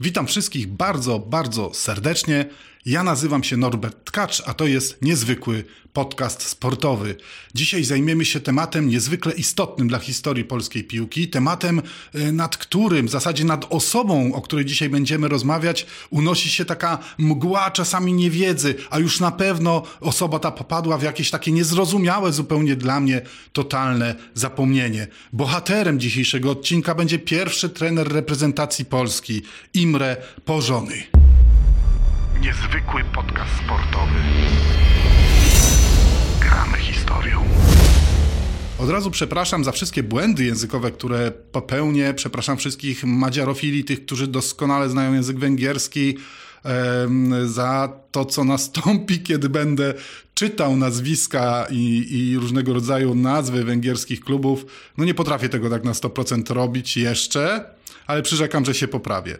Witam wszystkich bardzo, bardzo serdecznie. Ja nazywam się Norbert Tkacz, a to jest niezwykły podcast sportowy. Dzisiaj zajmiemy się tematem niezwykle istotnym dla historii polskiej piłki, tematem, y, nad którym, w zasadzie nad osobą, o której dzisiaj będziemy rozmawiać, unosi się taka mgła czasami niewiedzy, a już na pewno osoba ta popadła w jakieś takie niezrozumiałe zupełnie dla mnie totalne zapomnienie. Bohaterem dzisiejszego odcinka będzie pierwszy trener reprezentacji Polski, Imre Pożony. Niezwykły podcast sportowy. Gramy historią. Od razu przepraszam za wszystkie błędy językowe, które popełnię. Przepraszam wszystkich madziarofili, tych, którzy doskonale znają język węgierski, za to, co nastąpi, kiedy będę czytał nazwiska i, i różnego rodzaju nazwy węgierskich klubów. No nie potrafię tego tak na 100% robić jeszcze, ale przyrzekam, że się poprawię.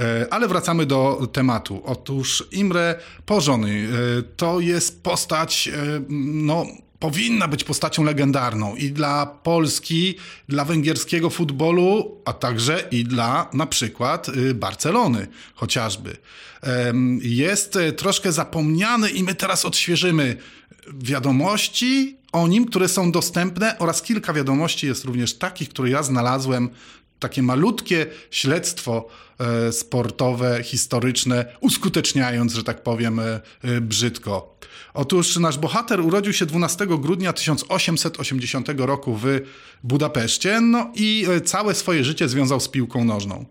E, Ale wracamy do tematu. Otóż Imre Pożony e, to jest postać, e, no, powinna być postacią legendarną i dla Polski, dla węgierskiego futbolu, a także i dla na przykład Barcelony chociażby. Jest troszkę zapomniany i my teraz odświeżymy wiadomości o nim, które są dostępne oraz kilka wiadomości jest również takich, które ja znalazłem takie malutkie śledztwo e, sportowe, historyczne, uskuteczniając, że tak powiem, e, e, brzydko. Otóż nasz bohater urodził się 12 grudnia 1880 roku w Budapeszcie, no i całe swoje życie związał z piłką nożną.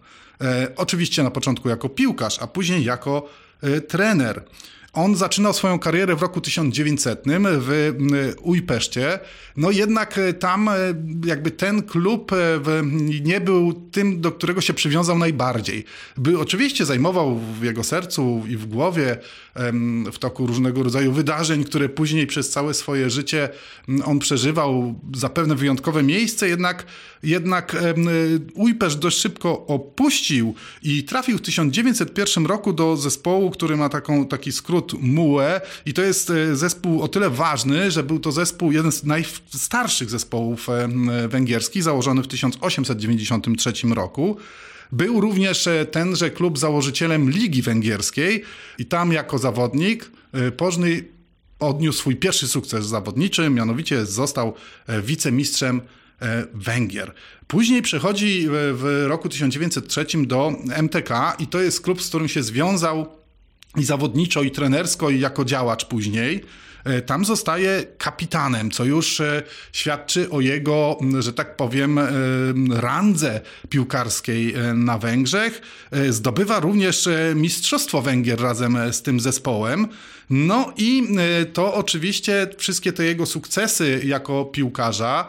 Oczywiście na początku jako piłkarz, a później jako trener. On zaczynał swoją karierę w roku 1900 w y, Ujpeszcie. No jednak y, tam y, jakby ten klub nie był tym, do którego się przywiązał najbardziej. By oczywiście zajmował w jego sercu i w głowie w toku różnego rodzaju wydarzeń, które później przez całe swoje życie on przeżywał zapewne wyjątkowe miejsce, jednak, jednak y, Ujpesz dość szybko opuścił i trafił w 1901 roku do zespołu, który ma taką, taki skrót MUE i to jest e, zespół o tyle ważny, że był to zespół, jeden z najstarszych zespołów em, węgierskich, założony w 1893 roku. Był również e, tenże klub założycielem Ligi Węgierskiej i tam jako zawodnik e, Pożny odniósł swój pierwszy sukces zawodniczy, mianowicie został e, wicemistrzem Węgier. Później przechodzi w roku 1903 do MTK i to jest klub, z którym się związał i zawodniczo, i trenersko, i jako działacz później. E, Tam zostaje kapitanem, co już e, świadczy o jego, że tak powiem, e, randze piłkarskiej na Węgrzech. Zdobywa również Mistrzostwo Węgier razem z tym zespołem. No i to oczywiście wszystkie te jego sukcesy jako piłkarza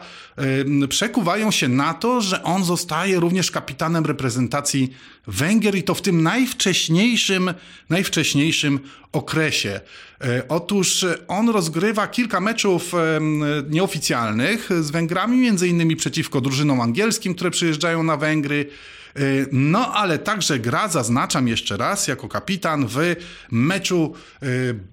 przekuwają się na to, że on zostaje również kapitanem reprezentacji Węgier i to w tym najwcześniejszym, najwcześniejszym okresie. E, Otóż e, on rozgrywa kilka meczów nieoficjalnych z Węgrami, między innymi przeciwko drużynom angielskim, które przyjeżdżają na Węgry. E, No, ale także gra, zaznaczam jeszcze raz, jako kapitan w meczu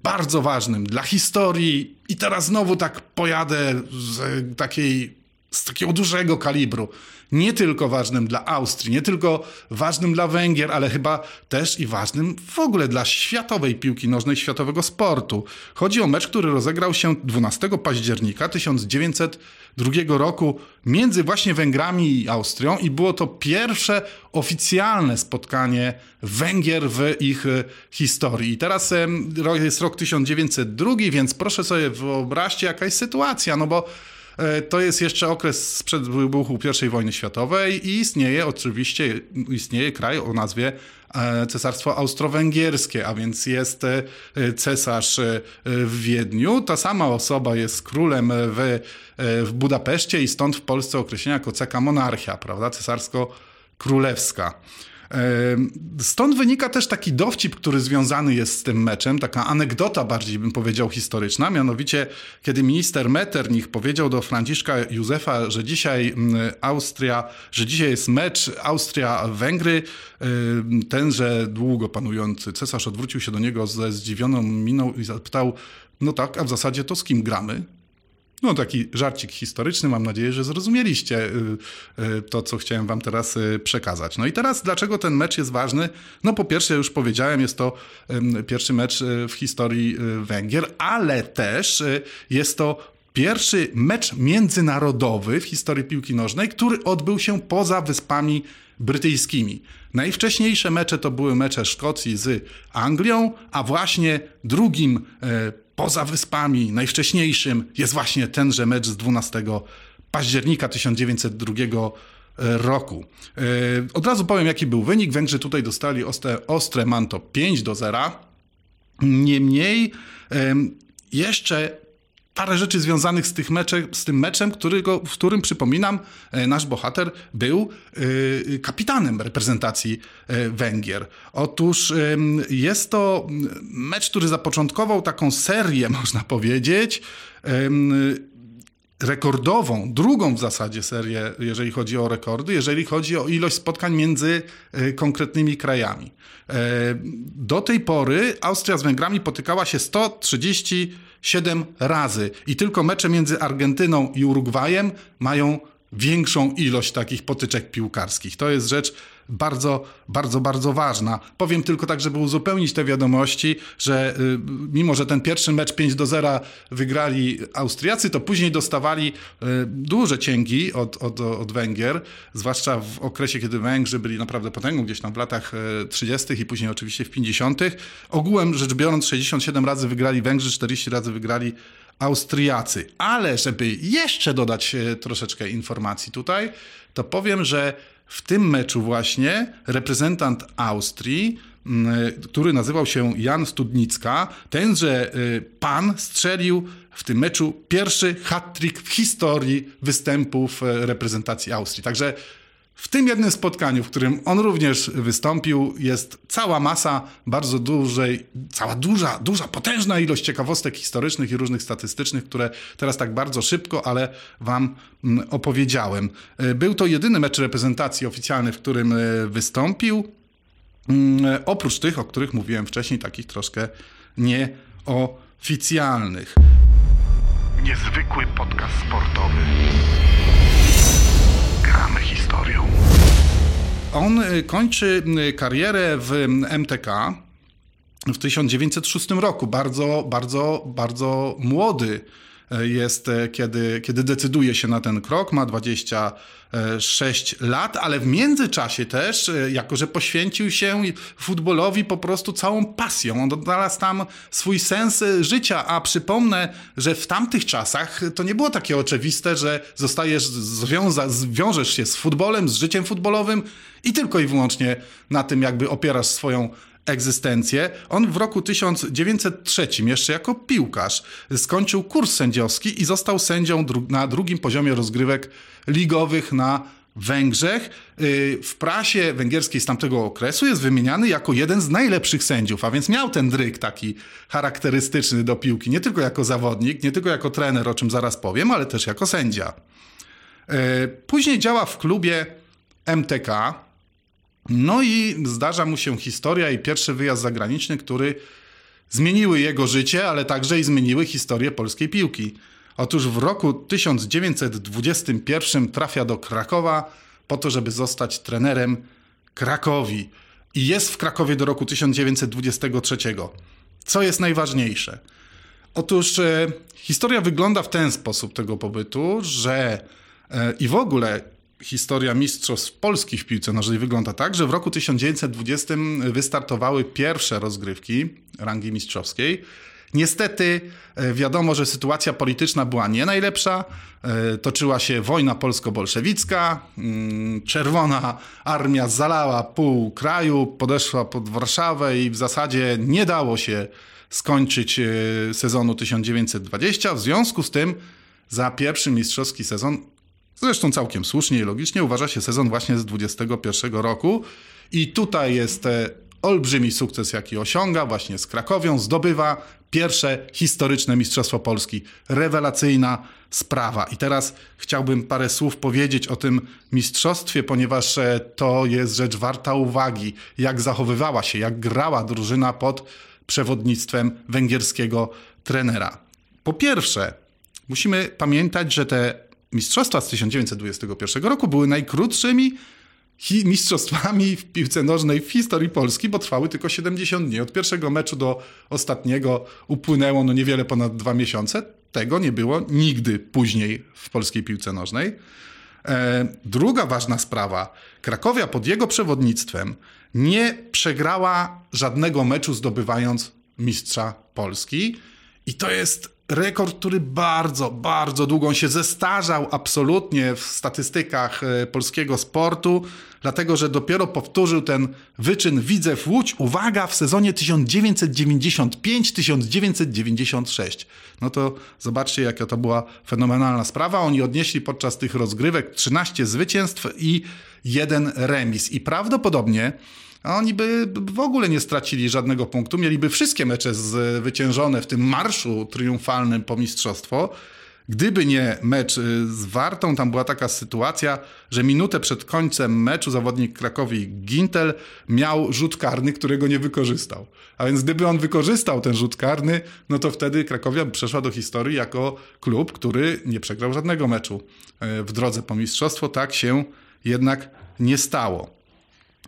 bardzo ważnym dla historii. I teraz znowu tak pojadę z takiej z takiego dużego kalibru. Nie tylko ważnym dla Austrii, nie tylko ważnym dla Węgier, ale chyba też i ważnym w ogóle dla światowej piłki nożnej, światowego sportu. Chodzi o mecz, który rozegrał się 12 października 1902 roku między właśnie Węgrami i Austrią i było to pierwsze oficjalne spotkanie Węgier w ich e, historii. I teraz jest rok 1902, więc proszę sobie wyobraźcie jaka jest sytuacja, no bo To jest jeszcze okres sprzed wybuchu I wojny światowej i istnieje oczywiście istnieje kraj o nazwie e, Cesarstwo Austro-Węgierskie, a więc jest e, cesarz e, w Wiedniu. Ta sama osoba jest królem w, e, w Budapeszcie i stąd w Polsce określenia jako ceka monarchia, prawda? Cesarsko-królewska. Stąd wynika też taki dowcip, który związany jest z tym meczem, taka anegdota bardziej bym powiedział historyczna, mianowicie kiedy minister Metternich powiedział do Franciszka Józefa, że dzisiaj mm, Austria, że dzisiaj jest mecz Austria-Węgry, tenże długo panujący cesarz odwrócił się do niego ze zdziwioną miną i zapytał, no tak, a w zasadzie to z kim gramy? No, taki żarcik historyczny. Mam nadzieję, że zrozumieliście to, co chciałem Wam teraz przekazać. No i teraz, dlaczego ten mecz jest ważny? No, po pierwsze, już powiedziałem, jest to pierwszy mecz w historii Węgier, ale też jest to pierwszy mecz międzynarodowy w historii piłki nożnej, który odbył się poza Wyspami Brytyjskimi. Najwcześniejsze mecze to były mecze Szkocji z Anglią, a właśnie drugim poza Wyspami, najwcześniejszym jest właśnie tenże mecz z 12 października 1902 e, roku. E, od razu powiem, jaki był wynik. Węgrzy tutaj dostali ostre, ostre manto 5 do 0. Niemniej jeszcze parę rzeczy związanych z, tych mecze, z tym meczem, którego, w którym, przypominam, e, nasz bohater był e, kapitanem reprezentacji e, Węgier. Otóż jest to mecz, który zapoczątkował taką serię, można powiedzieć, rekordową, drugą w zasadzie serię, jeżeli chodzi o rekordy, jeżeli chodzi o ilość spotkań między konkretnymi krajami. Do tej pory Austria z Węgrami potykała się 130 7 razy i tylko mecze między Argentyną i Urugwajem mają większą ilość takich potyczek piłkarskich. To jest rzecz bardzo, bardzo, bardzo ważna. Powiem tylko tak, żeby uzupełnić te wiadomości, że y, mimo, że ten pierwszy mecz 5 do 0 wygrali Austriacy, to później dostawali y, duże cięgi od, od, od Węgier, zwłaszcza w okresie, kiedy Węgrzy byli naprawdę potęgą, gdzieś tam w latach 30. Y, i później oczywiście w 50. Ogółem rzecz biorąc 67 razy wygrali Węgrzy, 40 razy wygrali Austriacy. Ale żeby jeszcze dodać troszeczkę informacji tutaj, to powiem, że w tym meczu właśnie reprezentant Austrii, mm, który nazywał się Jan Studnicka, tenże y, pan strzelił w tym meczu pierwszy hat-trick w historii występów e, reprezentacji Austrii. Także w tym jednym spotkaniu, w którym on również wystąpił, jest cała masa bardzo dużej, cała duża, duża, potężna ilość ciekawostek historycznych i różnych statystycznych, które teraz tak bardzo szybko, ale Wam mm, opowiedziałem. E, był to jedyny mecz reprezentacji oficjalny, w którym e, wystąpił. Mm, oprócz tych, o których mówiłem wcześniej, takich troszkę nieoficjalnych. Niezwykły podcast sportowy. On y, kończy y, karierę w MTK w 1906 roku. Bardzo, bardzo, bardzo młody jest, e, kiedy, kiedy decyduje się na ten krok, ma 26 lat, ale w międzyczasie też, e, jako że poświęcił się futbolowi po prostu całą pasją. On odnalazł tam swój sens życia, a przypomnę, że w tamtych czasach to nie było takie oczywiste, że zostajesz, związa, zwiążesz się z futbolem, z życiem futbolowym i tylko i wyłącznie na tym jakby opierasz swoją egzystencję. On w roku 1903, jeszcze jako piłkarz, skończył kurs sędziowski i został sędzią dru na drugim poziomie rozgrywek ligowych na Węgrzech. Y, w prasie węgierskiej z tamtego okresu jest wymieniany jako jeden z najlepszych sędziów, a więc miał ten dryk taki charakterystyczny do piłki, nie tylko jako zawodnik, nie tylko jako trener, o czym zaraz powiem, ale też jako sędzia. Y, później działa w klubie MTK, no i zdarza mu się historia i pierwszy wyjazd zagraniczny, który zmieniły jego życie, ale także i zmieniły historię polskiej piłki. Otóż w roku 1921 trafia do Krakowa po to, żeby zostać trenerem Krakowi. I jest w Krakowie do roku 1923. Co jest najważniejsze? Otóż e, historia wygląda w ten sposób tego pobytu, że e, i w ogóle historia mistrzostw Polski w piłce nożnej wygląda tak, że w roku 1920 wystartowały pierwsze rozgrywki rangi mistrzowskiej. Niestety e, wiadomo, że sytuacja polityczna była nie najlepsza. E, toczyła się wojna polsko-bolszewicka. Mm, czerwona armia zalała pół kraju, podeszła pod Warszawę i w zasadzie nie dało się skończyć e, sezonu 1920. W związku z tym za pierwszy mistrzowski sezon Zresztą całkiem słusznie i logicznie uważa się sezon właśnie z 2021 roku i tutaj jest e, olbrzymi sukces, jaki osiąga właśnie z Krakowią, zdobywa pierwsze historyczne Mistrzostwo Polski. Rewelacyjna sprawa. I teraz chciałbym parę słów powiedzieć o tym mistrzostwie, ponieważ e, to jest rzecz warta uwagi, jak zachowywała się, jak grała drużyna pod przewodnictwem węgierskiego trenera. Po pierwsze, Musimy pamiętać, że te mistrzostwa z 1921 roku były najkrótszymi mistrzostwami w piłce nożnej w historii Polski, bo trwały tylko 70 dni. Od pierwszego meczu do ostatniego upłynęło no niewiele ponad dwa miesiące. Tego nie było nigdy później w polskiej piłce nożnej. E, druga ważna sprawa. Krakowia pod jego przewodnictwem nie przegrała żadnego meczu zdobywając mistrza Polski. I to jest rekord, który bardzo, bardzo długo się zestarzał absolutnie w statystykach e, polskiego sportu, dlatego że dopiero powtórzył ten wyczyn Widzew Łódź, uwaga, w sezonie 1995-1996. No to zobaczcie, jaka to była fenomenalna sprawa. Oni odnieśli podczas tych rozgrywek 13 zwycięstw i jeden remis. I prawdopodobnie oni by w ogóle nie stracili żadnego punktu, mieliby wszystkie mecze zwyciężone w tym marszu triumfalnym po mistrzostwo. Gdyby nie mecz y, z Wartą, tam była taka sytuacja, że minutę przed końcem meczu zawodnik Krakowi Gintel miał rzut karny, którego nie wykorzystał. A więc gdyby on wykorzystał ten rzut karny, no to wtedy Krakowia przeszła do historii jako klub, który nie przegrał żadnego meczu y, w drodze po mistrzostwo. Tak się jednak nie stało.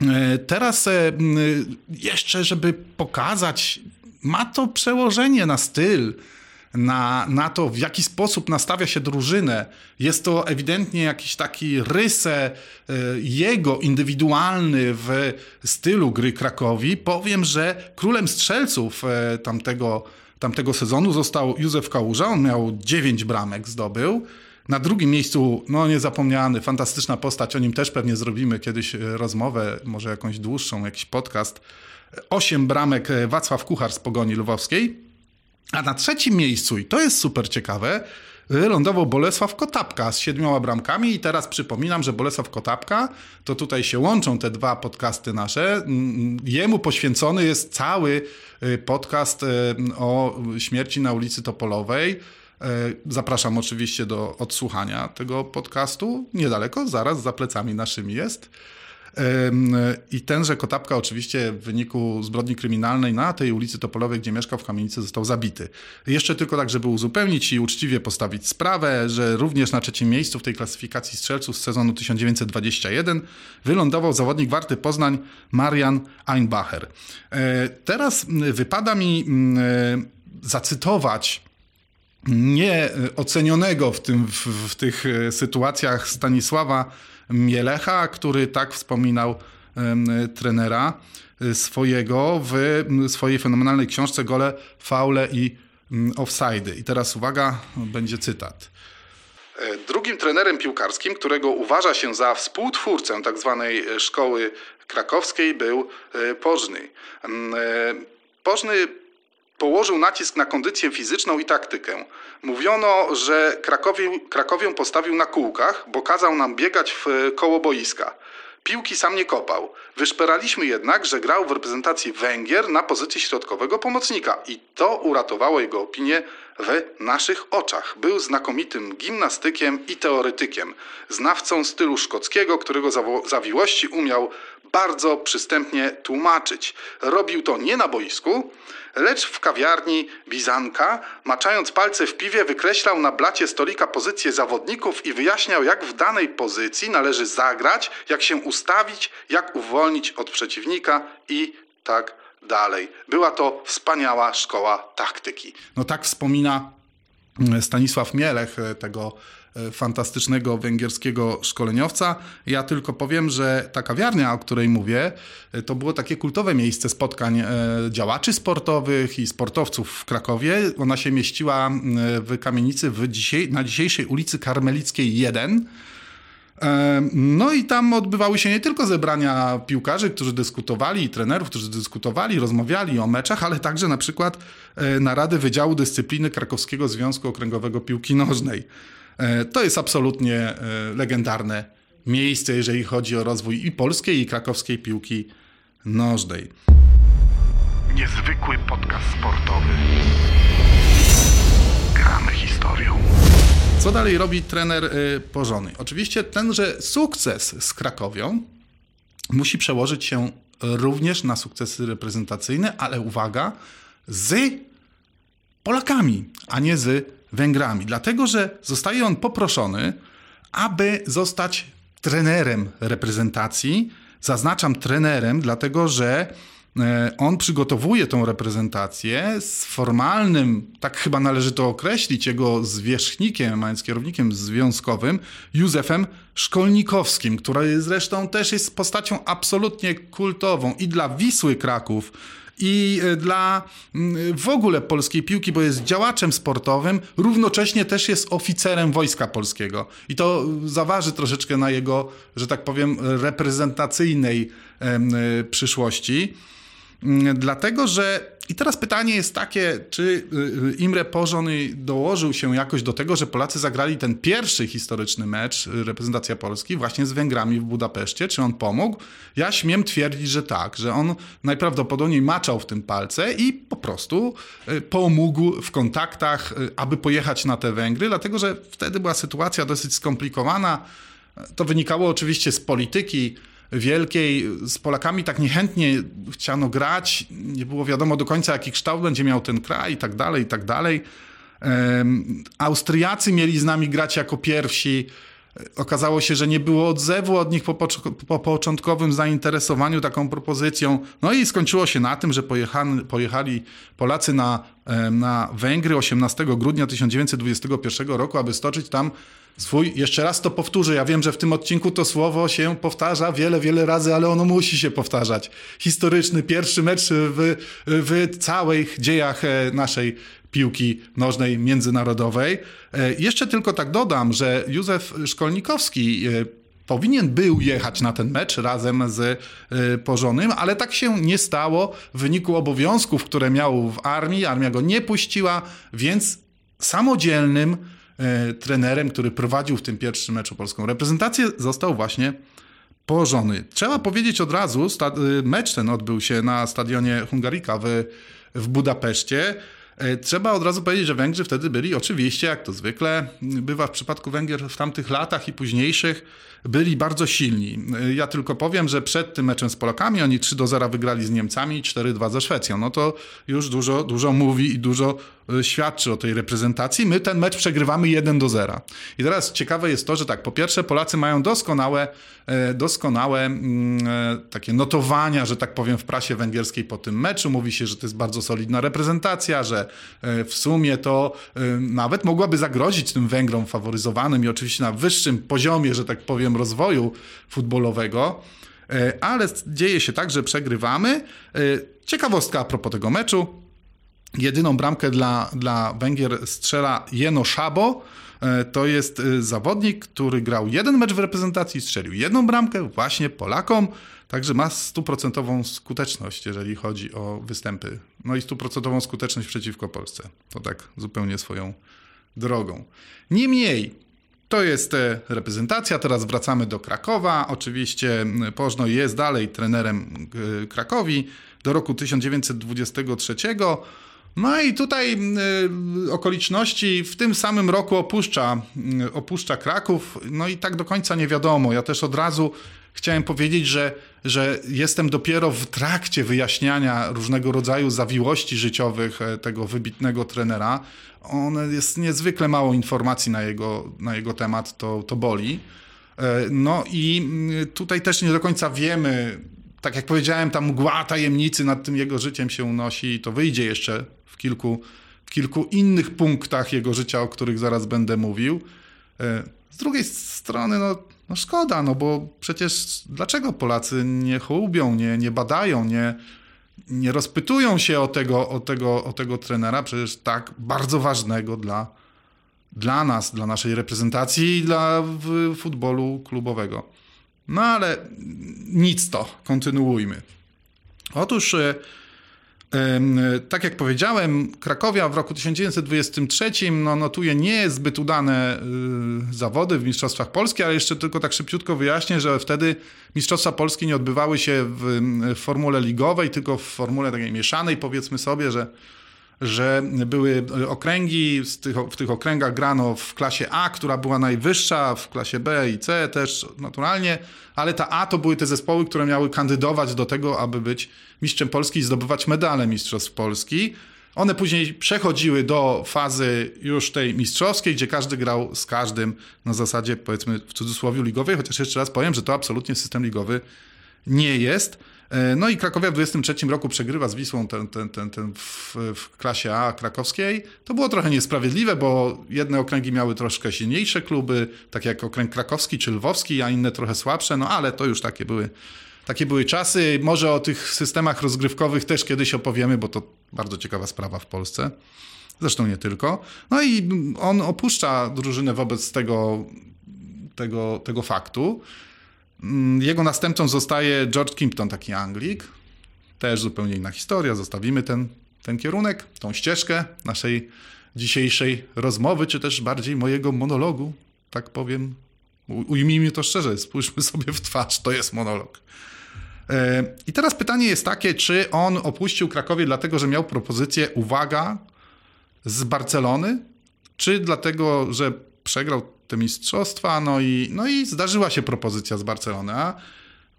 E, teraz e, jeszcze, żeby pokazać, ma to przełożenie na styl, na, na to, w jaki sposób nastawia się drużynę. Jest to ewidentnie jakiś taki rysę e, jego indywidualny w stylu gry Krakowi. Powiem, że królem strzelców tamtego, tamtego sezonu został Józef Kałuża. On miał 9 bramek, zdobył. Na drugim miejscu, no niezapomniany, fantastyczna postać, o nim też pewnie zrobimy kiedyś e, rozmowę, może jakąś dłuższą, jakiś podcast. Osiem bramek e, Wacław Kuchar z Pogoni Lwowskiej. A na trzecim miejscu, i to jest super ciekawe, lądował Bolesław Kotapka z siedmioma bramkami i teraz przypominam, że Bolesław Kotapka, to tutaj się łączą te dwa podcasty nasze. Mm, jemu poświęcony jest cały e, podcast o śmierci na ulicy Topolowej. E, zapraszam oczywiście do odsłuchania tego podcastu. Niedaleko, zaraz za plecami naszymi jest. I tenże Kotapka oczywiście w wyniku zbrodni kryminalnej na tej ulicy Topolowej, gdzie mieszkał w kamienicy, został zabity. Jeszcze tylko tak, żeby uzupełnić i uczciwie postawić sprawę, że również na trzecim miejscu w tej klasyfikacji strzelców z sezonu 1921 wylądował zawodnik Warty Poznań Marian Einbacher. E, teraz wypada mi zacytować nieocenionego w, tym, w, w, tych e, sytuacjach Stanisława Mielecha, który tak wspominał trenera e, swojego w swojej fenomenalnej książce Gole, Faule i Offside. I teraz uwaga, będzie cytat. E, drugim trenerem piłkarskim, którego uważa się za współtwórcę tzw. Tak szkoły krakowskiej był Pożny. Pożny położył nacisk na kondycję fizyczną i taktykę. Mówiono, że Krakowię, Krakowię postawił na kółkach, bo kazał nam biegać w koło boiska. Piłki sam nie kopał. Wyszperaliśmy jednak, że grał w reprezentacji Węgier na pozycji środkowego pomocnika i to uratowało jego opinię w naszych oczach. Był znakomitym gimnastykiem i teoretykiem, znawcą stylu szkockiego, którego zawiłości umiał bardzo przystępnie tłumaczyć. Robił to nie na boisku, lecz w kawiarni Bizanka, maczając palce w piwie, wykreślał na blacie stolika pozycje zawodników i wyjaśniał, jak w danej pozycji należy zagrać, jak się ustawić, jak uwolnić od przeciwnika i tak dalej. Była to wspaniała szkoła taktyki. No tak wspomina Stanisław Mielech, tego E, fantastycznego węgierskiego szkoleniowca. Ja tylko powiem, że ta kawiarnia, o której mówię, e, to było takie kultowe miejsce spotkań e, działaczy sportowych i sportowców w Krakowie. Ona się mieściła w kamienicy w na dzisiejszej ulicy Karmelickiej 1. No i tam odbywały się nie tylko zebrania piłkarzy, którzy dyskutowali, i trenerów, którzy dyskutowali, rozmawiali o meczach, ale także na przykład narady Wydziału Dyscypliny Krakowskiego Związku Okręgowego Piłki Nożnej. E, to jest absolutnie e, legendarne miejsce, jeżeli chodzi o rozwój i polskiej, i krakowskiej piłki nożnej. Niezwykły podcast sportowy. Gramy historią. Co dalej robi trener e, Pożony? Oczywiście tenże sukces z Krakowią musi przełożyć się również na sukcesy reprezentacyjne, ale uwaga, z Polakami, a nie z Węgrami? Dlatego, że zostaje on poproszony, aby zostać trenerem reprezentacji. Zaznaczam trenerem, dlatego że e, on przygotowuje tą reprezentację z formalnym, tak chyba należy to określić, jego zwierzchnikiem, a więc kierownikiem związkowym, Józefem Szkolnikowskim, który zresztą też jest postacią absolutnie kultową i dla Wisły Kraków, i e, dla mm, w ogóle polskiej piłki, bo jest działaczem sportowym, równocześnie też jest oficerem Wojska Polskiego. I to zaważy troszeczkę na jego, że tak powiem, reprezentacyjnej e, przyszłości. Mm, dlatego, że i teraz pytanie jest takie, czy y, y, Imre Pożony dołożył się jakoś do tego, że Polacy zagrali ten pierwszy historyczny mecz, y, reprezentacja Polski, właśnie z Węgrami w Budapeszcie, czy on pomógł? Ja śmiem twierdzić, że tak, że on najprawdopodobniej maczał w tym palce i po prostu pomógł w kontaktach, aby pojechać na te Węgry, dlatego że wtedy była sytuacja dosyć skomplikowana. To wynikało oczywiście z polityki, wielkiej. Z Polakami tak niechętnie chciano grać. Nie było wiadomo do końca, jaki kształt będzie miał ten kraj i tak dalej, i tak dalej. Austriacy mieli z nami grać jako pierwsi. Okazało się, że nie było odzewu od nich po, po, początkowym zainteresowaniu taką propozycją. No i skończyło się na tym, że pojechali, pojechali Polacy na, na Węgry 18 grudnia 1921 roku, aby stoczyć tam swój, jeszcze raz to powtórzę, ja wiem, że w tym odcinku to słowo się powtarza wiele, wiele razy, ale ono musi się powtarzać. Historyczny pierwszy mecz w, w całych dziejach e, naszej piłki nożnej międzynarodowej. E, jeszcze tylko tak dodam, że Józef Szkolnikowski e, powinien był jechać na ten mecz razem z Pożonym, ale tak się nie stało w wyniku obowiązków, które miał w armii. Armia go nie puściła, więc samodzielnym trenerem, który prowadził w tym pierwszym meczu polską reprezentację, został właśnie położony. Trzeba powiedzieć od razu, y, mecz ten odbył się na stadionie Hungarika w, w Budapeszcie. E, trzeba od razu powiedzieć, że Węgrzy wtedy byli oczywiście, jak to zwykle bywa w przypadku Węgier w tamtych latach i późniejszych, byli bardzo silni. E, ja tylko powiem, że przed tym meczem z Polakami oni 3 do 0 wygrali z Niemcami i 4-2 ze Szwecją. No to już dużo, dużo mówi i dużo e, świadczy o tej reprezentacji. My ten mecz przegrywamy 1 do 0. I teraz ciekawe jest to, że tak, po pierwsze Polacy mają doskonałe, doskonałe mm, takie notowania, że tak powiem, w prasie węgierskiej po tym meczu. Mówi się, że to jest bardzo solidna reprezentacja, że E, w sumie to e, nawet mogłaby zagrozić tym Węgrom faworyzowanym i oczywiście na wyższym poziomie, że tak powiem, rozwoju futbolowego. E, ale dzieje się tak, że przegrywamy. Ciekawostka a propos tego meczu. Jedyną bramkę dla, dla Węgier strzela Jeno Szabo. To jest zawodnik, który grał jeden mecz w reprezentacji, strzelił jedną bramkę właśnie Polakom. Także ma stuprocentową skuteczność, jeżeli chodzi o występy. No i stuprocentową skuteczność przeciwko Polsce. To tak zupełnie swoją drogą. Niemniej, to jest e, reprezentacja. Teraz wracamy do Krakowa. Oczywiście Pożno jest dalej trenerem e, Krakowi do roku 1923. No i tutaj y, okoliczności w tym samym roku opuszcza, opuszcza Kraków, no i tak do końca nie wiadomo. Ja też od razu chciałem powiedzieć, że, że jestem dopiero w trakcie wyjaśniania różnego rodzaju zawiłości życiowych e, tego wybitnego trenera. On jest niezwykle mało informacji na jego, na jego temat, to, to boli. E, no i mm, tutaj też nie do końca wiemy, tak jak powiedziałem, ta mgła tajemnicy nad tym jego życiem się unosi i to wyjdzie jeszcze w kilku, w kilku innych punktach jego życia, o których zaraz będę mówił. E, z drugiej strony, no, no szkoda, no bo przecież dlaczego Polacy nie hołubią, nie, nie badają, nie, nie rozpytują się o tego, o, tego, o tego trenera, przecież tak bardzo ważnego dla, dla nas, dla naszej reprezentacji i dla futbolu klubowego. No ale nic to, kontynuujmy. Otóż e, tak jak powiedziałem, Krakowia w roku 1923 no, notuje niezbyt udane y, zawody w Mistrzostwach Polski, ale jeszcze tylko tak szybciutko wyjaśnię, że wtedy Mistrzostwa Polski nie odbywały się w, w formule ligowej, tylko w formule takiej mieszanej, powiedzmy sobie, że że były okręgi, tych, w tych okręgach grano w klasie A, która była najwyższa, w klasie B i C też naturalnie, ale ta A to były te zespoły, które miały kandydować do tego, aby być mistrzem Polski i zdobywać medale Mistrzostw Polski. One później przechodziły do fazy już tej mistrzowskiej, gdzie każdy grał z każdym na zasadzie, powiedzmy, w cudzysłowie ligowej, chociaż jeszcze raz powiem, że to absolutnie system ligowy nie jest. E, no i Krakowia w 23 roku przegrywa z Wisłą ten, ten, ten, ten w, w, klasie A krakowskiej. To było trochę niesprawiedliwe, bo jedne okręgi miały troszkę silniejsze kluby, tak jak okręg krakowski czy lwowski, a inne trochę słabsze, no ale to już takie były, takie były czasy. Może o tych systemach rozgrywkowych też kiedyś opowiemy, bo to bardzo ciekawa sprawa w Polsce. Zresztą nie tylko. No i on opuszcza drużynę wobec tego, tego, tego faktu. Mm, jego następcą zostaje George Kimpton, taki Anglik. Też zupełnie inna historia. Zostawimy ten, ten kierunek, tą ścieżkę naszej dzisiejszej rozmowy, czy też bardziej mojego monologu, tak powiem. Ujmijmy to szczerze, spójrzmy sobie w twarz, to jest monolog. E, I teraz pytanie jest takie, czy on opuścił Krakowie dlatego, że miał propozycję, uwaga, z Barcelony, czy dlatego, że przegrał te mistrzostwa, no i, no i zdarzyła się propozycja z Barcelony. A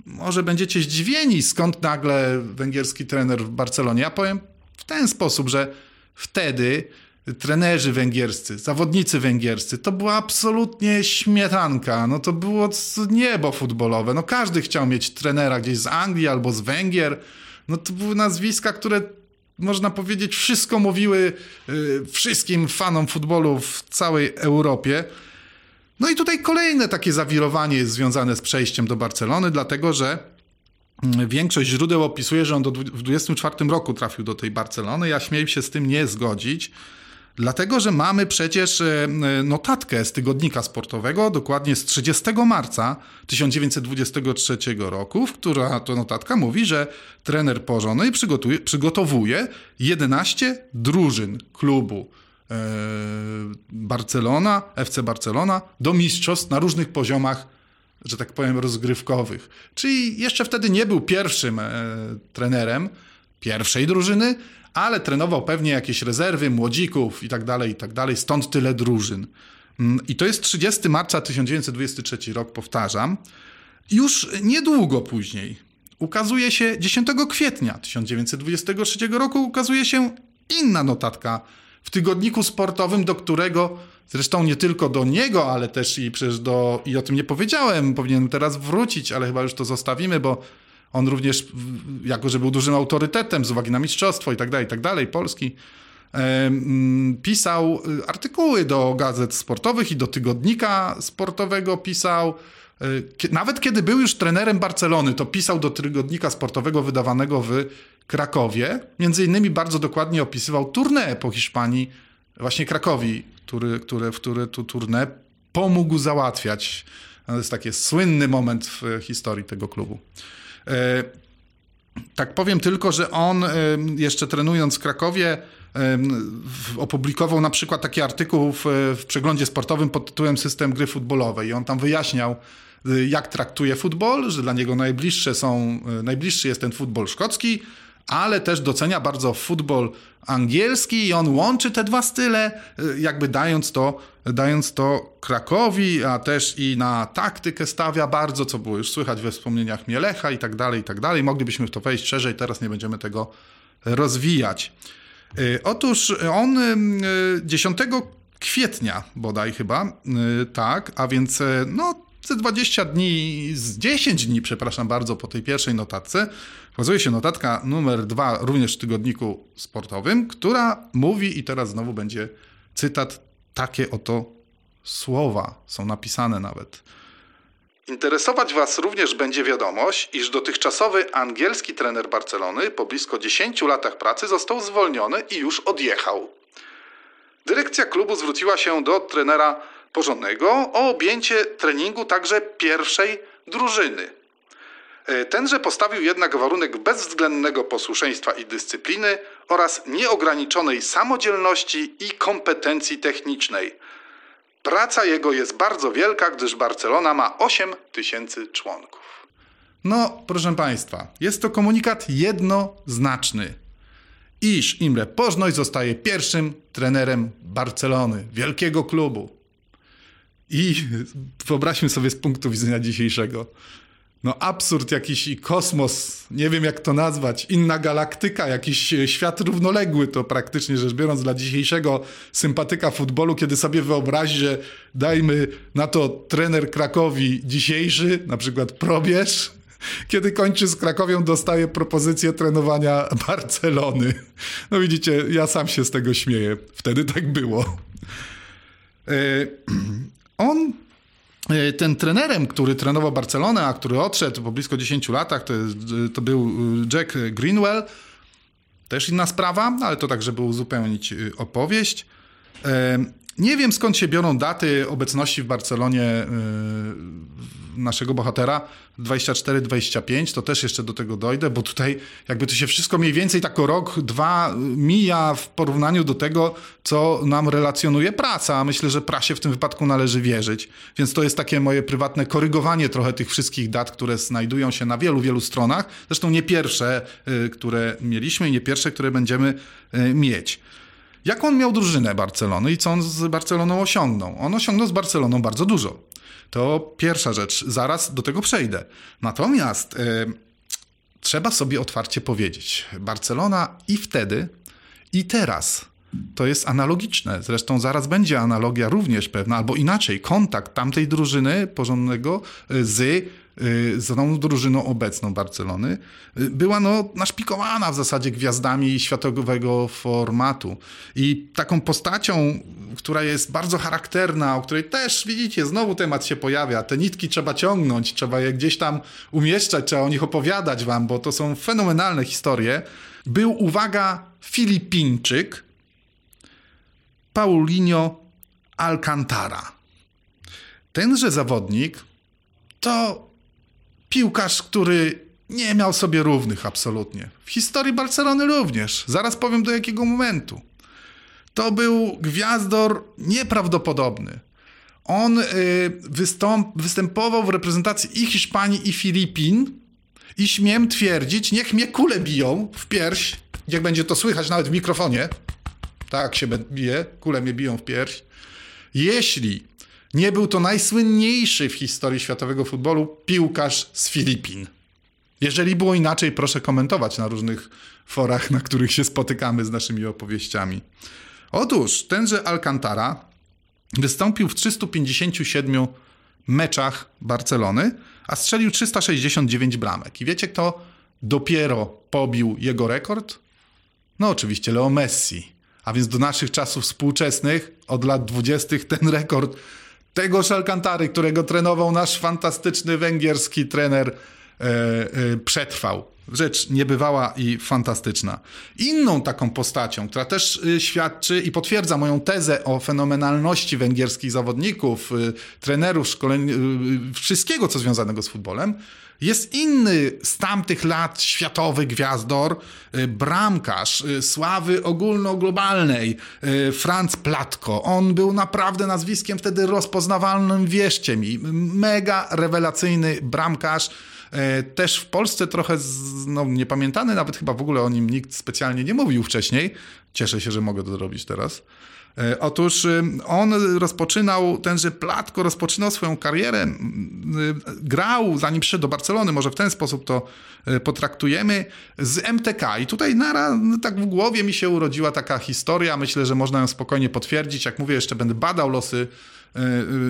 może będziecie zdziwieni, skąd nagle węgierski trener w Barcelonie. Ja powiem w ten sposób, że wtedy trenerzy węgierscy, zawodnicy węgierscy, to była absolutnie śmietanka. No to było niebo futbolowe. No każdy chciał mieć trenera gdzieś z Anglii albo z Węgier. No to były nazwiska, które można powiedzieć wszystko mówiły y, wszystkim fanom futbolu w całej Europie. No i tutaj kolejne takie zawirowanie jest związane z przejściem do Barcelony, dlatego że mm, większość źródeł opisuje, że on do, w 24 roku trafił do tej Barcelony. Ja śmieję się z tym nie zgodzić. Dlatego, że mamy przecież e, notatkę z tygodnika sportowego, dokładnie z 30 marca 1923 roku, w która to notatka mówi, że trener Porzonej przygotowuje 11 drużyn klubu E, Barcelona, FC Barcelona do mistrzostw na różnych poziomach, że tak powiem, rozgrywkowych. Czyli jeszcze wtedy nie był pierwszym e, trenerem pierwszej drużyny, ale trenował pewnie jakieś rezerwy, młodzików i tak dalej, i tak dalej, stąd tyle drużyn. Mm, I to jest 30 marca 1923 rok, powtarzam. Już niedługo później ukazuje się 10 kwietnia 1923 roku ukazuje się inna notatka w tygodniku sportowym, do którego zresztą nie tylko do niego, ale też i przecież do, i o tym nie powiedziałem, powinienem teraz wrócić, ale chyba już to zostawimy, bo on również, jako że był dużym autorytetem z uwagi na mistrzostwo i tak dalej, i tak dalej, Polski, pisał y, artykuły do gazet sportowych i do tygodnika sportowego pisał. Y, nawet kiedy był już trenerem Barcelony, to pisał do tygodnika sportowego wydawanego w Krakowie. Między innymi bardzo dokładnie opisywał tournée po Hiszpanii, właśnie Krakowi, który, który, który tu tournée pomógł załatwiać. To jest taki słynny moment w historii tego klubu. E, tak powiem tylko, że on e, jeszcze trenując w Krakowie e, opublikował na przykład taki artykuł w, w przeglądzie sportowym pod tytułem System gry futbolowej i on tam wyjaśniał, jak traktuje futbol, że dla niego najbliższe są, najbliższy jest ten futbol szkocki, ale też docenia bardzo futbol angielski i on łączy te dwa style, y, jakby dając to, dając to Krakowi, a też i na taktykę stawia bardzo, co było już słychać we wspomnieniach Mielecha i tak dalej, i tak dalej. Moglibyśmy w to wejść szerzej, teraz nie będziemy tego rozwijać. Y, otóż on 10 y, kwietnia bodaj chyba, tak, a więc no ze 20 dni, z 10 dni, przepraszam bardzo, po tej pierwszej notatce, Okazuje się notatka numer dwa również w tygodniku sportowym, która mówi, i teraz znowu będzie cytat, takie oto słowa są napisane nawet. Interesować Was również będzie wiadomość, iż dotychczasowy angielski trener Barcelony po blisko 10 latach pracy został zwolniony i już odjechał. Dyrekcja klubu zwróciła się do trenera porządnego o objęcie treningu także pierwszej drużyny. E, tenże postawił jednak warunek bezwzględnego posłuszeństwa i dyscypliny oraz nieograniczonej samodzielności i kompetencji technicznej. Praca jego jest bardzo wielka, gdyż Barcelona ma 8 tysięcy członków. No, proszę Państwa, jest to komunikat jednoznaczny, iż Imre Pożnoj zostaje pierwszym trenerem Barcelony, wielkiego klubu. I wyobraźmy sobie z punktu widzenia dzisiejszego no absurd jakiś i kosmos, nie wiem jak to nazwać, inna galaktyka, jakiś e, świat równoległy to praktycznie rzecz biorąc dla dzisiejszego sympatyka futbolu, kiedy sobie wyobrazi, że dajmy na to trener Krakowi dzisiejszy, na przykład Probierz, kiedy kończy z Krakowią, dostaje propozycję trenowania Barcelony. No widzicie, ja sam się z tego śmieję. Wtedy tak było. On E, ten trenerem, który trenował Barcelonę, a który odszedł po blisko 10 latach, to, to był e, Jack Greenwell. Też inna sprawa, ale to tak, żeby uzupełnić e, opowieść. Nie wiem skąd się biorą daty obecności w Barcelonie naszego bohatera 24-25, to też jeszcze do tego dojdę, bo tutaj jakby to się wszystko mniej więcej tak o rok, dwa mija w porównaniu do tego, co nam relacjonuje praca, a myślę, że prasie w tym wypadku należy wierzyć. Więc to jest takie moje prywatne korygowanie trochę tych wszystkich dat, które znajdują się na wielu, wielu stronach. Zresztą nie pierwsze, y, które mieliśmy i nie pierwsze, które będziemy y, mieć. Jaką on miał drużynę Barcelony i co on z Barceloną osiągnął? On osiągnął z Barceloną bardzo dużo. To pierwsza rzecz, zaraz do tego przejdę. Natomiast e, trzeba sobie otwarcie powiedzieć: Barcelona i wtedy, i teraz to jest analogiczne. Zresztą zaraz będzie analogia również pewna, albo inaczej, kontakt tamtej drużyny porządnego e, z Y, z tą drużyną obecną Barcelony, y, była no, naszpikowana w zasadzie gwiazdami światowego formatu. I taką postacią, która jest bardzo charakterna, o której też, widzicie, znowu temat się pojawia. Te nitki trzeba ciągnąć, trzeba je gdzieś tam umieszczać, trzeba o nich opowiadać wam, bo to są fenomenalne historie. Był, uwaga, Filipińczyk Paulinho Alcantara. Tenże zawodnik to piłkarz, który nie miał sobie równych absolutnie. W historii Barcelony również. Zaraz powiem do jakiego momentu. To był gwiazdor nieprawdopodobny. On y, wystąp, występował w reprezentacji i Hiszpanii, i Filipin. I śmiem twierdzić, niech mnie kule biją w pierś, jak będzie to słychać nawet w mikrofonie. Tak się bije, kule mnie biją w pierś. Jeśli nie był to najsłynniejszy w historii światowego futbolu piłkarz z Filipin. Jeżeli było inaczej, proszę komentować na różnych forach, na których się spotykamy z naszymi opowieściami. Otóż tenże Alcantara wystąpił w 357 meczach Barcelony, a strzelił 369 bramek. I wiecie, kto dopiero pobił jego rekord? No oczywiście Leo Messi. A więc do naszych czasów współczesnych, od lat 20., ten rekord tego Alcantary, którego trenował nasz fantastyczny węgierski trener, e, e, przetrwał. Rzecz niebywała i fantastyczna. Inną taką postacią, która też e, świadczy i potwierdza moją tezę o fenomenalności węgierskich zawodników, e, trenerów, szkoleń, e, wszystkiego, co związanego z futbolem, jest inny z tamtych lat światowy gwiazdor, y, bramkarz y, sławy ogólnoglobalnej, y, Franz Platko. On był naprawdę nazwiskiem wtedy rozpoznawalnym, wierzcie mi. Mega rewelacyjny bramkarz. Też w Polsce trochę no, niepamiętany, nawet chyba w ogóle o nim nikt specjalnie nie mówił wcześniej. Cieszę się, że mogę to zrobić teraz. E, otóż y, on rozpoczynał, tenże Platko rozpoczynał swoją karierę, y, grał zanim przyszedł do Barcelony, może w ten sposób to y, potraktujemy, z MTK. I tutaj naraz, no, tak w głowie mi się urodziła taka historia, myślę, że można ją spokojnie potwierdzić. Jak mówię, jeszcze będę badał losy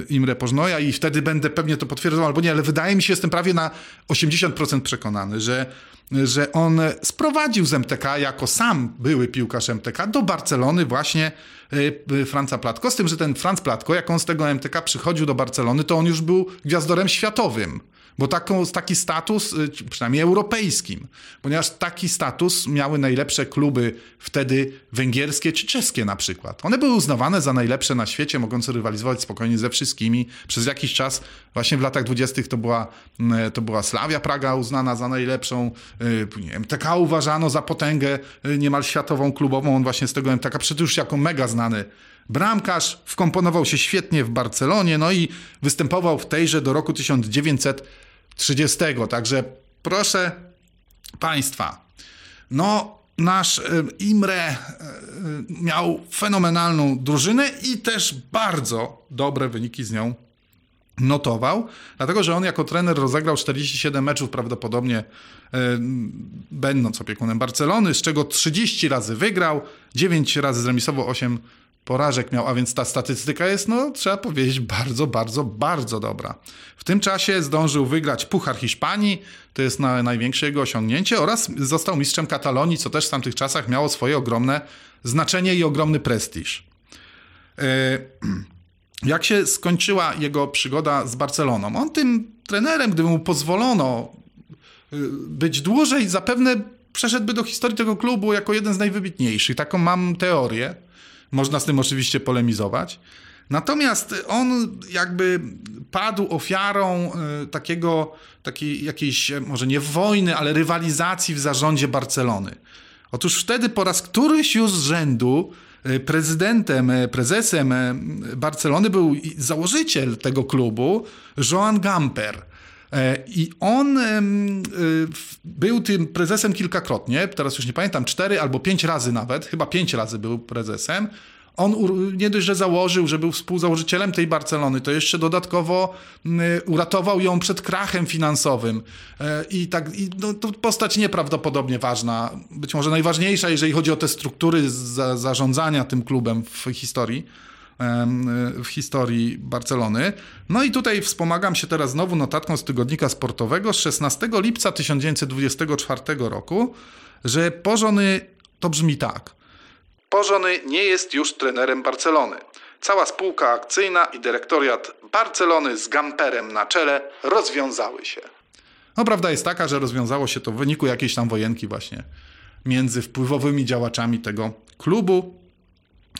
Imre Pożnoja i wtedy będę pewnie to potwierdzał albo nie, ale wydaje mi się, jestem prawie na 80% przekonany, że że on sprowadził z MTK jako sam były piłkarz MTK do Barcelony właśnie y, Franca Platko. Z tym, że ten Franz Platko, jak on z tego MTK przychodził do Barcelony, to on już był gwiazdorem światowym. Bo taką, taki status, y, przynajmniej europejskim, ponieważ taki status miały najlepsze kluby wtedy węgierskie czy czeskie na przykład. One były uznawane za najlepsze na świecie, mogące rywalizować spokojnie ze wszystkimi. Przez jakiś czas, właśnie w latach dwudziestych to była, mm, to była Slavia Praga uznana za najlepszą, y, MTK uważano za potęgę y, niemal światową klubową, on właśnie z tego MTK przecież już jako mega znany Bramkarz wkomponował się świetnie w Barcelonie, no i występował w tejże do roku 1930. Także proszę Państwa, no nasz e, Imre e, miał fenomenalną drużynę i też bardzo dobre wyniki z nią notował, dlatego że on jako trener rozegrał 47 meczów prawdopodobnie będąc opiekunem Barcelony, z czego 30 razy wygrał, 9 razy zremisował, 8 porażek miał, a więc ta statystyka jest, no trzeba powiedzieć, bardzo, bardzo, bardzo dobra. W tym czasie zdążył wygrać Puchar Hiszpanii, to jest na, największe jego osiągnięcie, oraz został mistrzem Katalonii, co też w tamtych czasach miało swoje ogromne znaczenie i ogromny prestiż. E, jak się skończyła jego przygoda z Barceloną? On tym trenerem, gdyby mu pozwolono y, być dłużej, zapewne przeszedłby do historii tego klubu jako jeden z najwybitniejszych. Taką mam teorię. Można z tym oczywiście polemizować. Natomiast on jakby padł ofiarą y, takiego, takiej jakiejś, może nie wojny, ale rywalizacji w zarządzie Barcelony. Otóż wtedy po raz któryś już z rzędu y, prezydentem, prezesem Barcelony był założyciel tego klubu, Joan Gamper. E, I on był tym prezesem kilkakrotnie, teraz już nie pamiętam, cztery albo pięć razy nawet, chyba pięć razy był prezesem. On nie dość, że założył, że był współzałożycielem tej Barcelony, to jeszcze dodatkowo uratował ją przed krachem finansowym. E, I tak, i no, to postać nieprawdopodobnie ważna, być może najważniejsza, jeżeli chodzi o te struktury za, zarządzania tym klubem w historii w historii Barcelony. No i tutaj wspomagam się teraz znowu notatką z tygodnika sportowego z 16 lipca 1924 roku, że Pożony to brzmi tak. Pożony nie jest już trenerem Barcelony. Cała spółka akcyjna i dyrektoriat Barcelony z Gamperem na czele rozwiązały się. No prawda jest taka, że rozwiązało się to w wyniku jakiejś tam wojenki właśnie między wpływowymi działaczami tego klubu.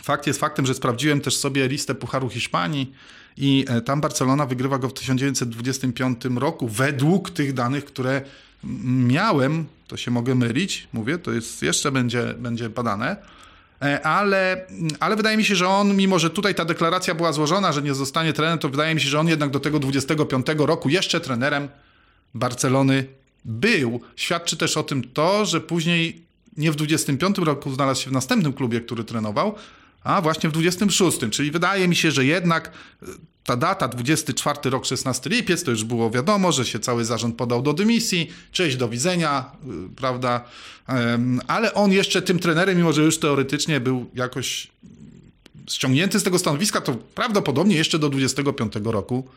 Fakt jest faktem, że sprawdziłem też sobie listę Pucharu Hiszpanii i e, tam Barcelona wygrywa go w 1925 roku według tych danych, które miałem, to się mogę mylić, mówię, to jest jeszcze będzie, będzie badane, e, ale, ale wydaje mi się, że on, mimo że tutaj ta deklaracja była złożona, że nie zostanie trenerem, to wydaje mi się, że on jednak do tego 25 roku jeszcze trenerem Barcelony był. Świadczy też o tym to, że później nie w 25 roku znalazł się w następnym klubie, który trenował, a właśnie w 26, czyli wydaje mi się, że jednak e, ta data, 24 rok, 16 lipiec, to już było wiadomo, że się cały zarząd podał do dymisji, cześć, do widzenia, e, prawda, ale on jeszcze tym trenerem, mimo że już teoretycznie był jakoś ściągnięty z tego stanowiska, to prawdopodobnie jeszcze do 25 roku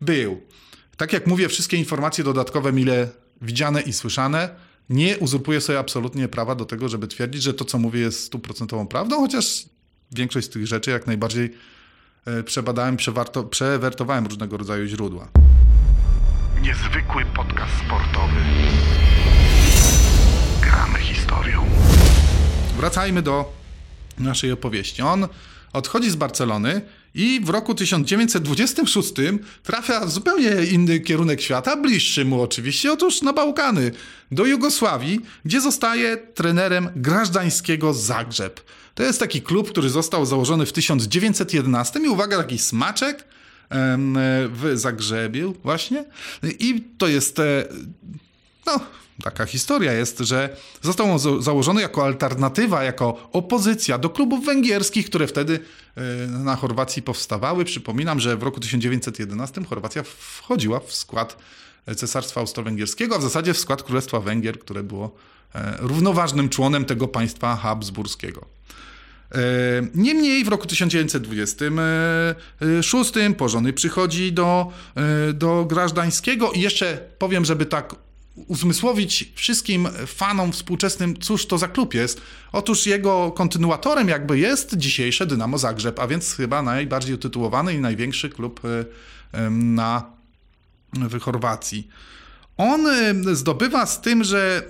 był. Tak jak mówię, wszystkie informacje dodatkowe, mile widziane i słyszane, nie uzurpuję sobie absolutnie prawa do tego, żeby twierdzić, że to, co mówię, jest stuprocentową prawdą, chociaż większość z tych rzeczy jak najbardziej e, przebadałem, przewarto, przewertowałem różnego rodzaju źródła. Niezwykły podcast sportowy. Gramy historią. Wracajmy do naszej opowieści. On odchodzi z Barcelony i w roku 1926 trafia w zupełnie inny kierunek świata, bliższy mu oczywiście, otóż na Bałkany, do Jugosławii, gdzie zostaje trenerem grażdańskiego Zagrzeb. To jest taki klub, który został założony w 1911 i uwaga, taki smaczek w Zagrzebiu właśnie. I to jest, e, no, taka historia jest, że został on założony jako alternatywa, jako opozycja do klubów węgierskich, które wtedy e, na Chorwacji powstawały. Przypominam, że w roku 1911 Chorwacja wchodziła w skład Cesarstwa Austro-Węgierskiego, a w zasadzie w skład Królestwa Węgier, które było e, równoważnym członem tego państwa habsburskiego. E, niemniej w roku 1926 Pożony przychodzi do, do Grażdańskiego i jeszcze powiem, żeby tak uzmysłowić wszystkim fanom współczesnym, cóż to za klub jest. Otóż jego kontynuatorem jakby jest dzisiejsze Dynamo Zagrzeb, a więc chyba najbardziej utytułowany i największy klub e, na, w Chorwacji. On e, zdobywa z tym, że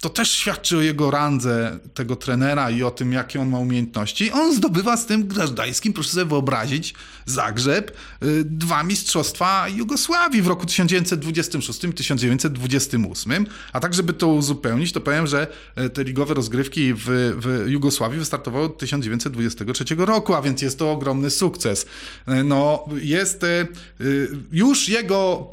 to też świadczy o jego randze tego trenera i o tym, jakie on ma umiejętności. On zdobywa z tym grażdańskim, proszę sobie wyobrazić, Zagrzeb, y, dwa mistrzostwa Jugosławii w roku 1926 i 1928. A tak, żeby to uzupełnić, to powiem, że y, te ligowe rozgrywki w, w Jugosławii wystartowały od 1923 roku, a więc jest to ogromny sukces. Y, no, jest już jego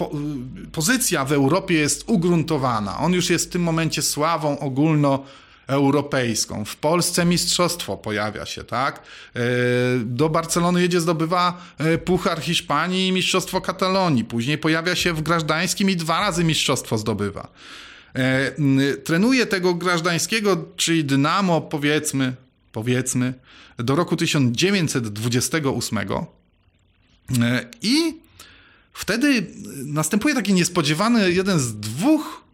pozycja w Europie jest ugruntowana. On już jest w tym momencie sławy sławą ogólno europejską. W Polsce mistrzostwo pojawia się, tak? E, do Barcelony jedzie, zdobywa e, Puchar Hiszpanii i mistrzostwo Katalonii. Później pojawia się w Grażdańskim i dwa razy mistrzostwo zdobywa. E, trenuje tego Grażdańskiego, czyli Dynamo, powiedzmy, powiedzmy, do roku 1928. I wtedy następuje taki niespodziewany, jeden z dwóch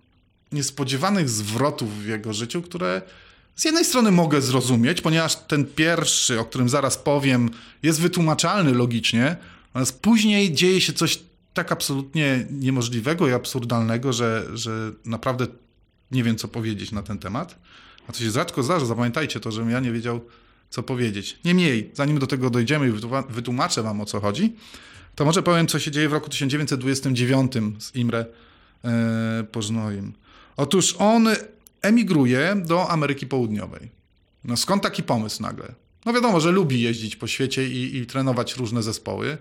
niespodziewanych zwrotów w jego życiu, które z jednej strony mogę zrozumieć, ponieważ ten pierwszy, o którym zaraz powiem, jest wytłumaczalny logicznie, natomiast później dzieje się coś tak absolutnie niemożliwego i absurdalnego, że, że naprawdę nie wiem, co powiedzieć na ten temat. A to się rzadko zdarza, zapamiętajcie to, żebym ja nie wiedział, co powiedzieć. Niemniej, zanim do tego dojdziemy i wytłumaczę wam, o co chodzi, to może powiem, co się dzieje w roku 1929 z Imre e, Pożnoim. Otóż on emigruje do Ameryki Południowej. No skąd taki pomysł nagle? No wiadomo, że lubi jeździć po świecie i, i trenować różne zespoły.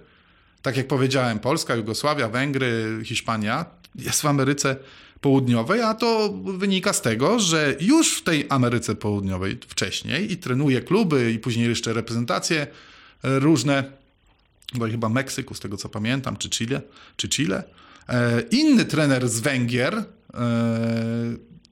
Tak jak powiedziałem, Polska, Jugosławia, Węgry, Hiszpania jest w Ameryce Południowej, a to wynika z tego, że już w tej Ameryce Południowej wcześniej i trenuje kluby i później jeszcze reprezentacje różne, bo chyba Meksyku, z tego co pamiętam, czy Chile, czy Chile. E, inny trener z Węgier,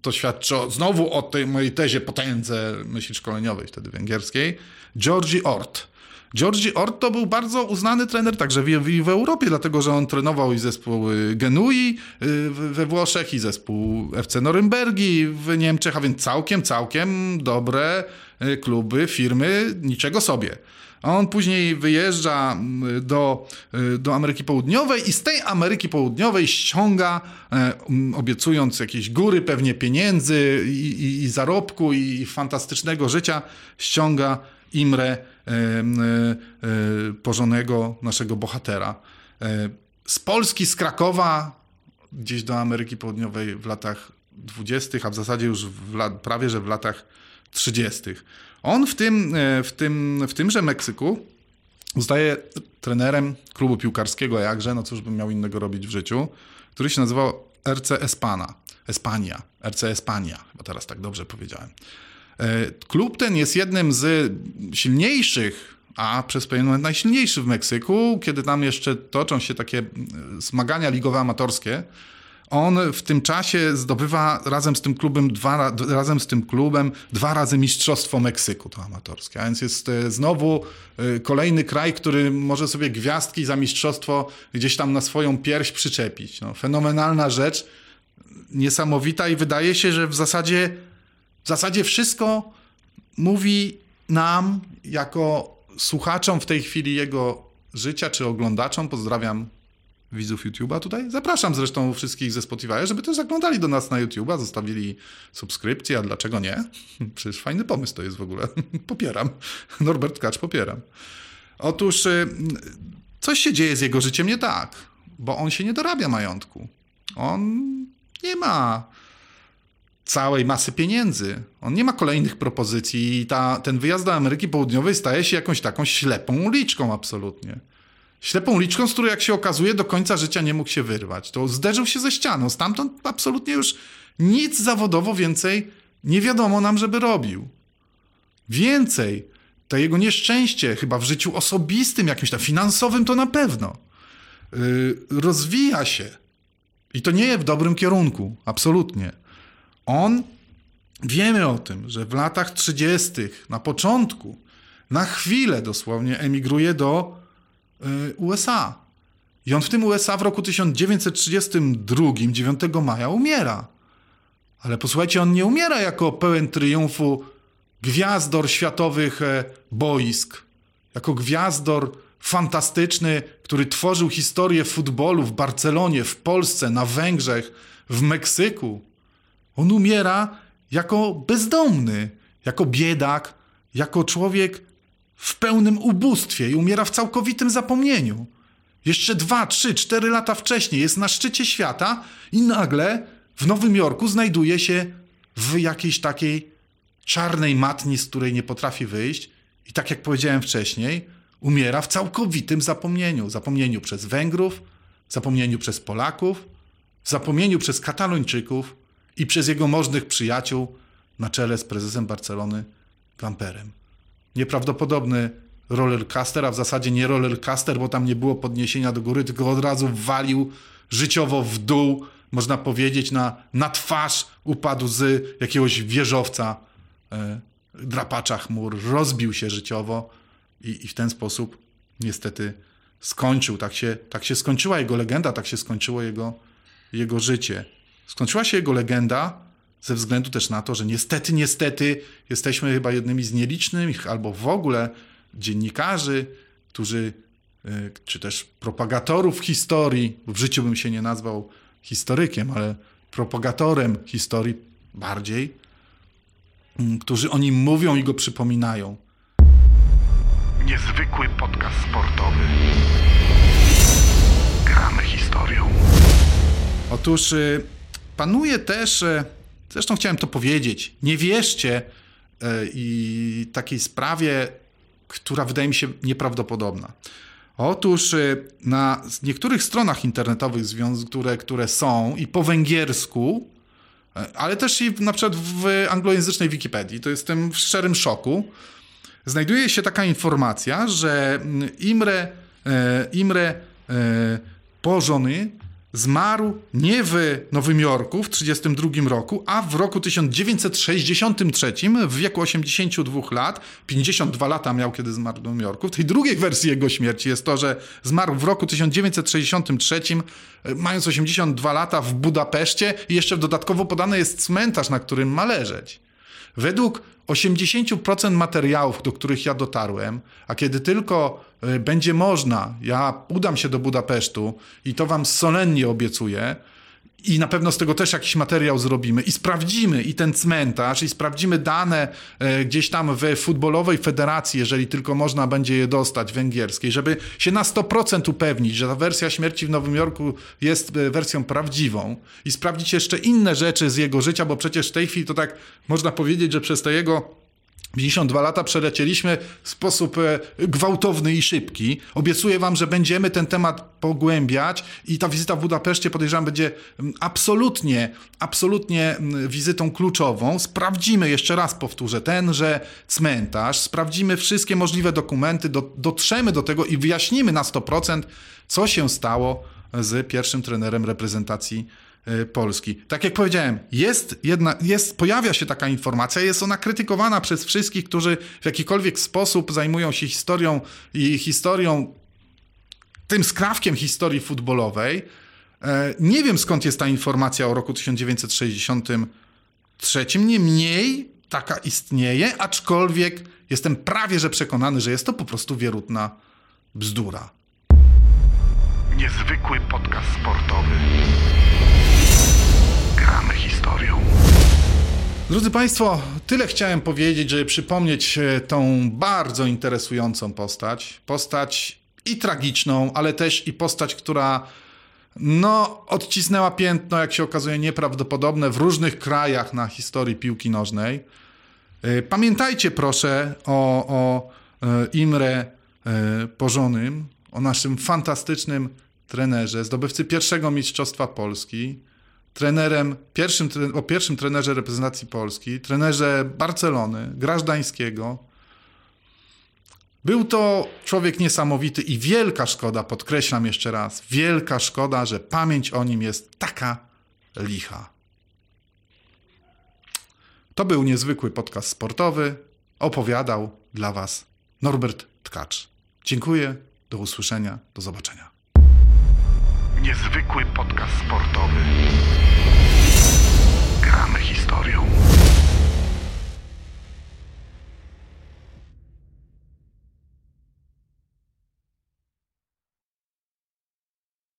to świadczy o, znowu o tej mojej tezie potędze myśli szkoleniowej wtedy węgierskiej, Georgi Ort. Georgi Ort to był bardzo uznany trener także w, w, Europie, dlatego że on trenował i zespół Genui y, we Włoszech, i zespół FC Norymbergi w Niemczech, a więc całkiem, całkiem dobre y, kluby, firmy, niczego sobie. A on później wyjeżdża mm, do, y, do Ameryki Południowej i z tej Ameryki Południowej ściąga, e, obiecując jakieś góry, pewnie pieniędzy i, i, i zarobku i fantastycznego życia, ściąga Imre, e, e, porzonego naszego bohatera. Z Polski, z Krakowa, gdzieś do Ameryki Południowej w latach 20., a w zasadzie już w prawie że w latach 30. On w, tym, e, w, tym, w tymże Meksyku zostaje trenerem klubu piłkarskiego, jakże, no cóż bym miał innego robić w życiu, który się nazywał RC Espana. Espania, RC Espania, chyba teraz tak dobrze powiedziałem. E, klub ten jest jednym z silniejszych, a przez pewien moment najsilniejszy w Meksyku, kiedy tam jeszcze toczą się takie zmagania ligowe amatorskie on w tym czasie zdobywa razem z tym klubem dwa, razem z tym klubem dwa razy Mistrzostwo Meksyku, to amatorskie. A więc jest e, znowu e, kolejny kraj, który może sobie gwiazdki za mistrzostwo gdzieś tam na swoją pierś przyczepić. No, fenomenalna rzecz, niesamowita i wydaje się, że w zasadzie, w zasadzie wszystko mówi nam jako słuchaczom w tej chwili jego życia czy oglądaczom. Pozdrawiam widzów YouTube'a tutaj. Zapraszam zresztą wszystkich ze Spotify, żeby też zaglądali do nas na YouTube'a, zostawili subskrypcję, a dlaczego nie? Przecież fajny pomysł to jest w ogóle. popieram. Norbert Kacz, popieram. Otóż y, coś się dzieje z jego życiem nie tak, bo on się nie dorabia majątku. On nie ma całej masy pieniędzy. On nie ma kolejnych propozycji i ta, ten wyjazd do Ameryki Południowej staje się jakąś taką ślepą uliczką absolutnie. Ślepą uliczką, z której jak się okazuje do końca życia nie mógł się wyrwać. To zderzył się ze ścianą. Stamtąd absolutnie już nic zawodowo więcej nie wiadomo nam, żeby robił. Więcej, to jego nieszczęście, chyba w życiu osobistym, jakimś tam finansowym, to na pewno, yy, rozwija się. I to nie w dobrym kierunku, absolutnie. On, wiemy o tym, że w latach 30., na początku, na chwilę dosłownie emigruje do USA. I on w tym USA w roku 1932, 9 maja, umiera. Ale posłuchajcie, on nie umiera jako pełen triumfu gwiazdor światowych e, boisk, jako gwiazdor fantastyczny, który tworzył historię futbolu w Barcelonie, w Polsce, na Węgrzech, w Meksyku. On umiera jako bezdomny, jako biedak, jako człowiek w pełnym ubóstwie i umiera w całkowitym zapomnieniu. Jeszcze dwa, trzy, cztery lata wcześniej jest na szczycie świata i nagle w Nowym Jorku znajduje się w jakiejś takiej czarnej matni, z której nie potrafi wyjść i tak jak powiedziałem wcześniej, umiera w całkowitym zapomnieniu. Zapomnieniu przez Węgrów, zapomnieniu przez Polaków, zapomnieniu przez Katalończyków i przez jego możnych przyjaciół, na czele z prezesem Barcelony Gamperem. Nieprawdopodobny rollercaster, a w zasadzie nie rollercaster, bo tam nie było podniesienia do góry, tylko od razu walił życiowo w dół, można powiedzieć, na, na twarz upadł z jakiegoś wieżowca e, drapacza chmur, rozbił się życiowo i, i w ten sposób niestety skończył. Tak się, tak się skończyła jego legenda, tak się skończyło jego, jego życie. Skończyła się jego legenda ze względu też na to, że niestety, niestety jesteśmy chyba jednymi z nielicznych albo w ogóle dziennikarzy, którzy, y, czy też propagatorów historii, w życiu bym się nie nazwał historykiem, ale propagatorem historii bardziej, mm, którzy o nim mówią i go przypominają. Niezwykły podcast sportowy. Gramy historią. Otóż y, panuje też, y, zresztą chciałem to powiedzieć, nie wierzcie y, i takiej sprawie, która wydaje mi się nieprawdopodobna. Otóż na niektórych stronach internetowych, które, które są i po węgiersku, ale też i na przykład w anglojęzycznej Wikipedii, to jestem w szczerym szoku, znajduje się taka informacja, że Imre, Imre Pożony zmarł nie w Nowym Jorku w 1932 roku, a w roku 1963 w wieku 82 lat. 52 lata miał, kiedy zmarł w Nowym Jorku. W tej drugiej wersji jego śmierci jest to, że zmarł w roku 1963, e, mając 82 lata w Budapeszcie i jeszcze dodatkowo podany jest cmentarz, na którym ma leżeć. Według 80% materiałów, do których ja dotarłem, a kiedy tylko e, będzie można, ja udam się do Budapesztu i to wam solennie obiecuję, i na pewno z tego też jakiś materiał zrobimy. I sprawdzimy i ten cmentarz, i sprawdzimy dane e, gdzieś tam w futbolowej federacji, jeżeli tylko można będzie je dostać, węgierskiej, żeby się na 100% upewnić, że ta wersja śmierci w Nowym Jorku jest e, wersją prawdziwą. I sprawdzić jeszcze inne rzeczy z jego życia, bo przecież w tej chwili to tak można powiedzieć, że przez te jego 52 lata przelecieliśmy w sposób e, gwałtowny i szybki. Obiecuję Wam, że będziemy ten temat pogłębiać i ta wizyta w Budapeszcie podejrzewam będzie mm, absolutnie, absolutnie mm, wizytą kluczową. Sprawdzimy, jeszcze raz powtórzę, tenże cmentarz, sprawdzimy wszystkie możliwe dokumenty, do, dotrzemy do tego i wyjaśnimy na 100%, co się stało z pierwszym trenerem reprezentacji Polski. Tak jak powiedziałem, jest jedna, jest, pojawia się taka informacja, jest ona krytykowana przez wszystkich, którzy w jakikolwiek sposób zajmują się historią i historią, tym skrawkiem historii futbolowej. E, nie wiem skąd jest ta informacja o roku 1963, niemniej taka istnieje, aczkolwiek jestem prawie że przekonany, że jest to po prostu wierutna bzdura. Niezwykły podcast sportowy. Historią. Drodzy Państwo, tyle chciałem powiedzieć, żeby przypomnieć e, tą bardzo interesującą postać. Postać i tragiczną, ale też i postać, która no, odcisnęła piętno, jak się okazuje, nieprawdopodobne w różnych krajach na historii piłki nożnej. E, pamiętajcie proszę o, o e, Imre Porzonym, o naszym fantastycznym trenerze, zdobywcy pierwszego Mistrzostwa Polski, trenerem, pierwszym, o pierwszym trenerze reprezentacji Polski, trenerze Barcelony, Grażdańskiego. Był to człowiek niesamowity i wielka szkoda, podkreślam jeszcze raz, wielka szkoda, że pamięć o nim jest taka licha. To był niezwykły podcast sportowy. Opowiadał dla Was Norbert Tkacz. Dziękuję, do usłyszenia, do zobaczenia. Niezwykły podcast sportowy. Gramy historią.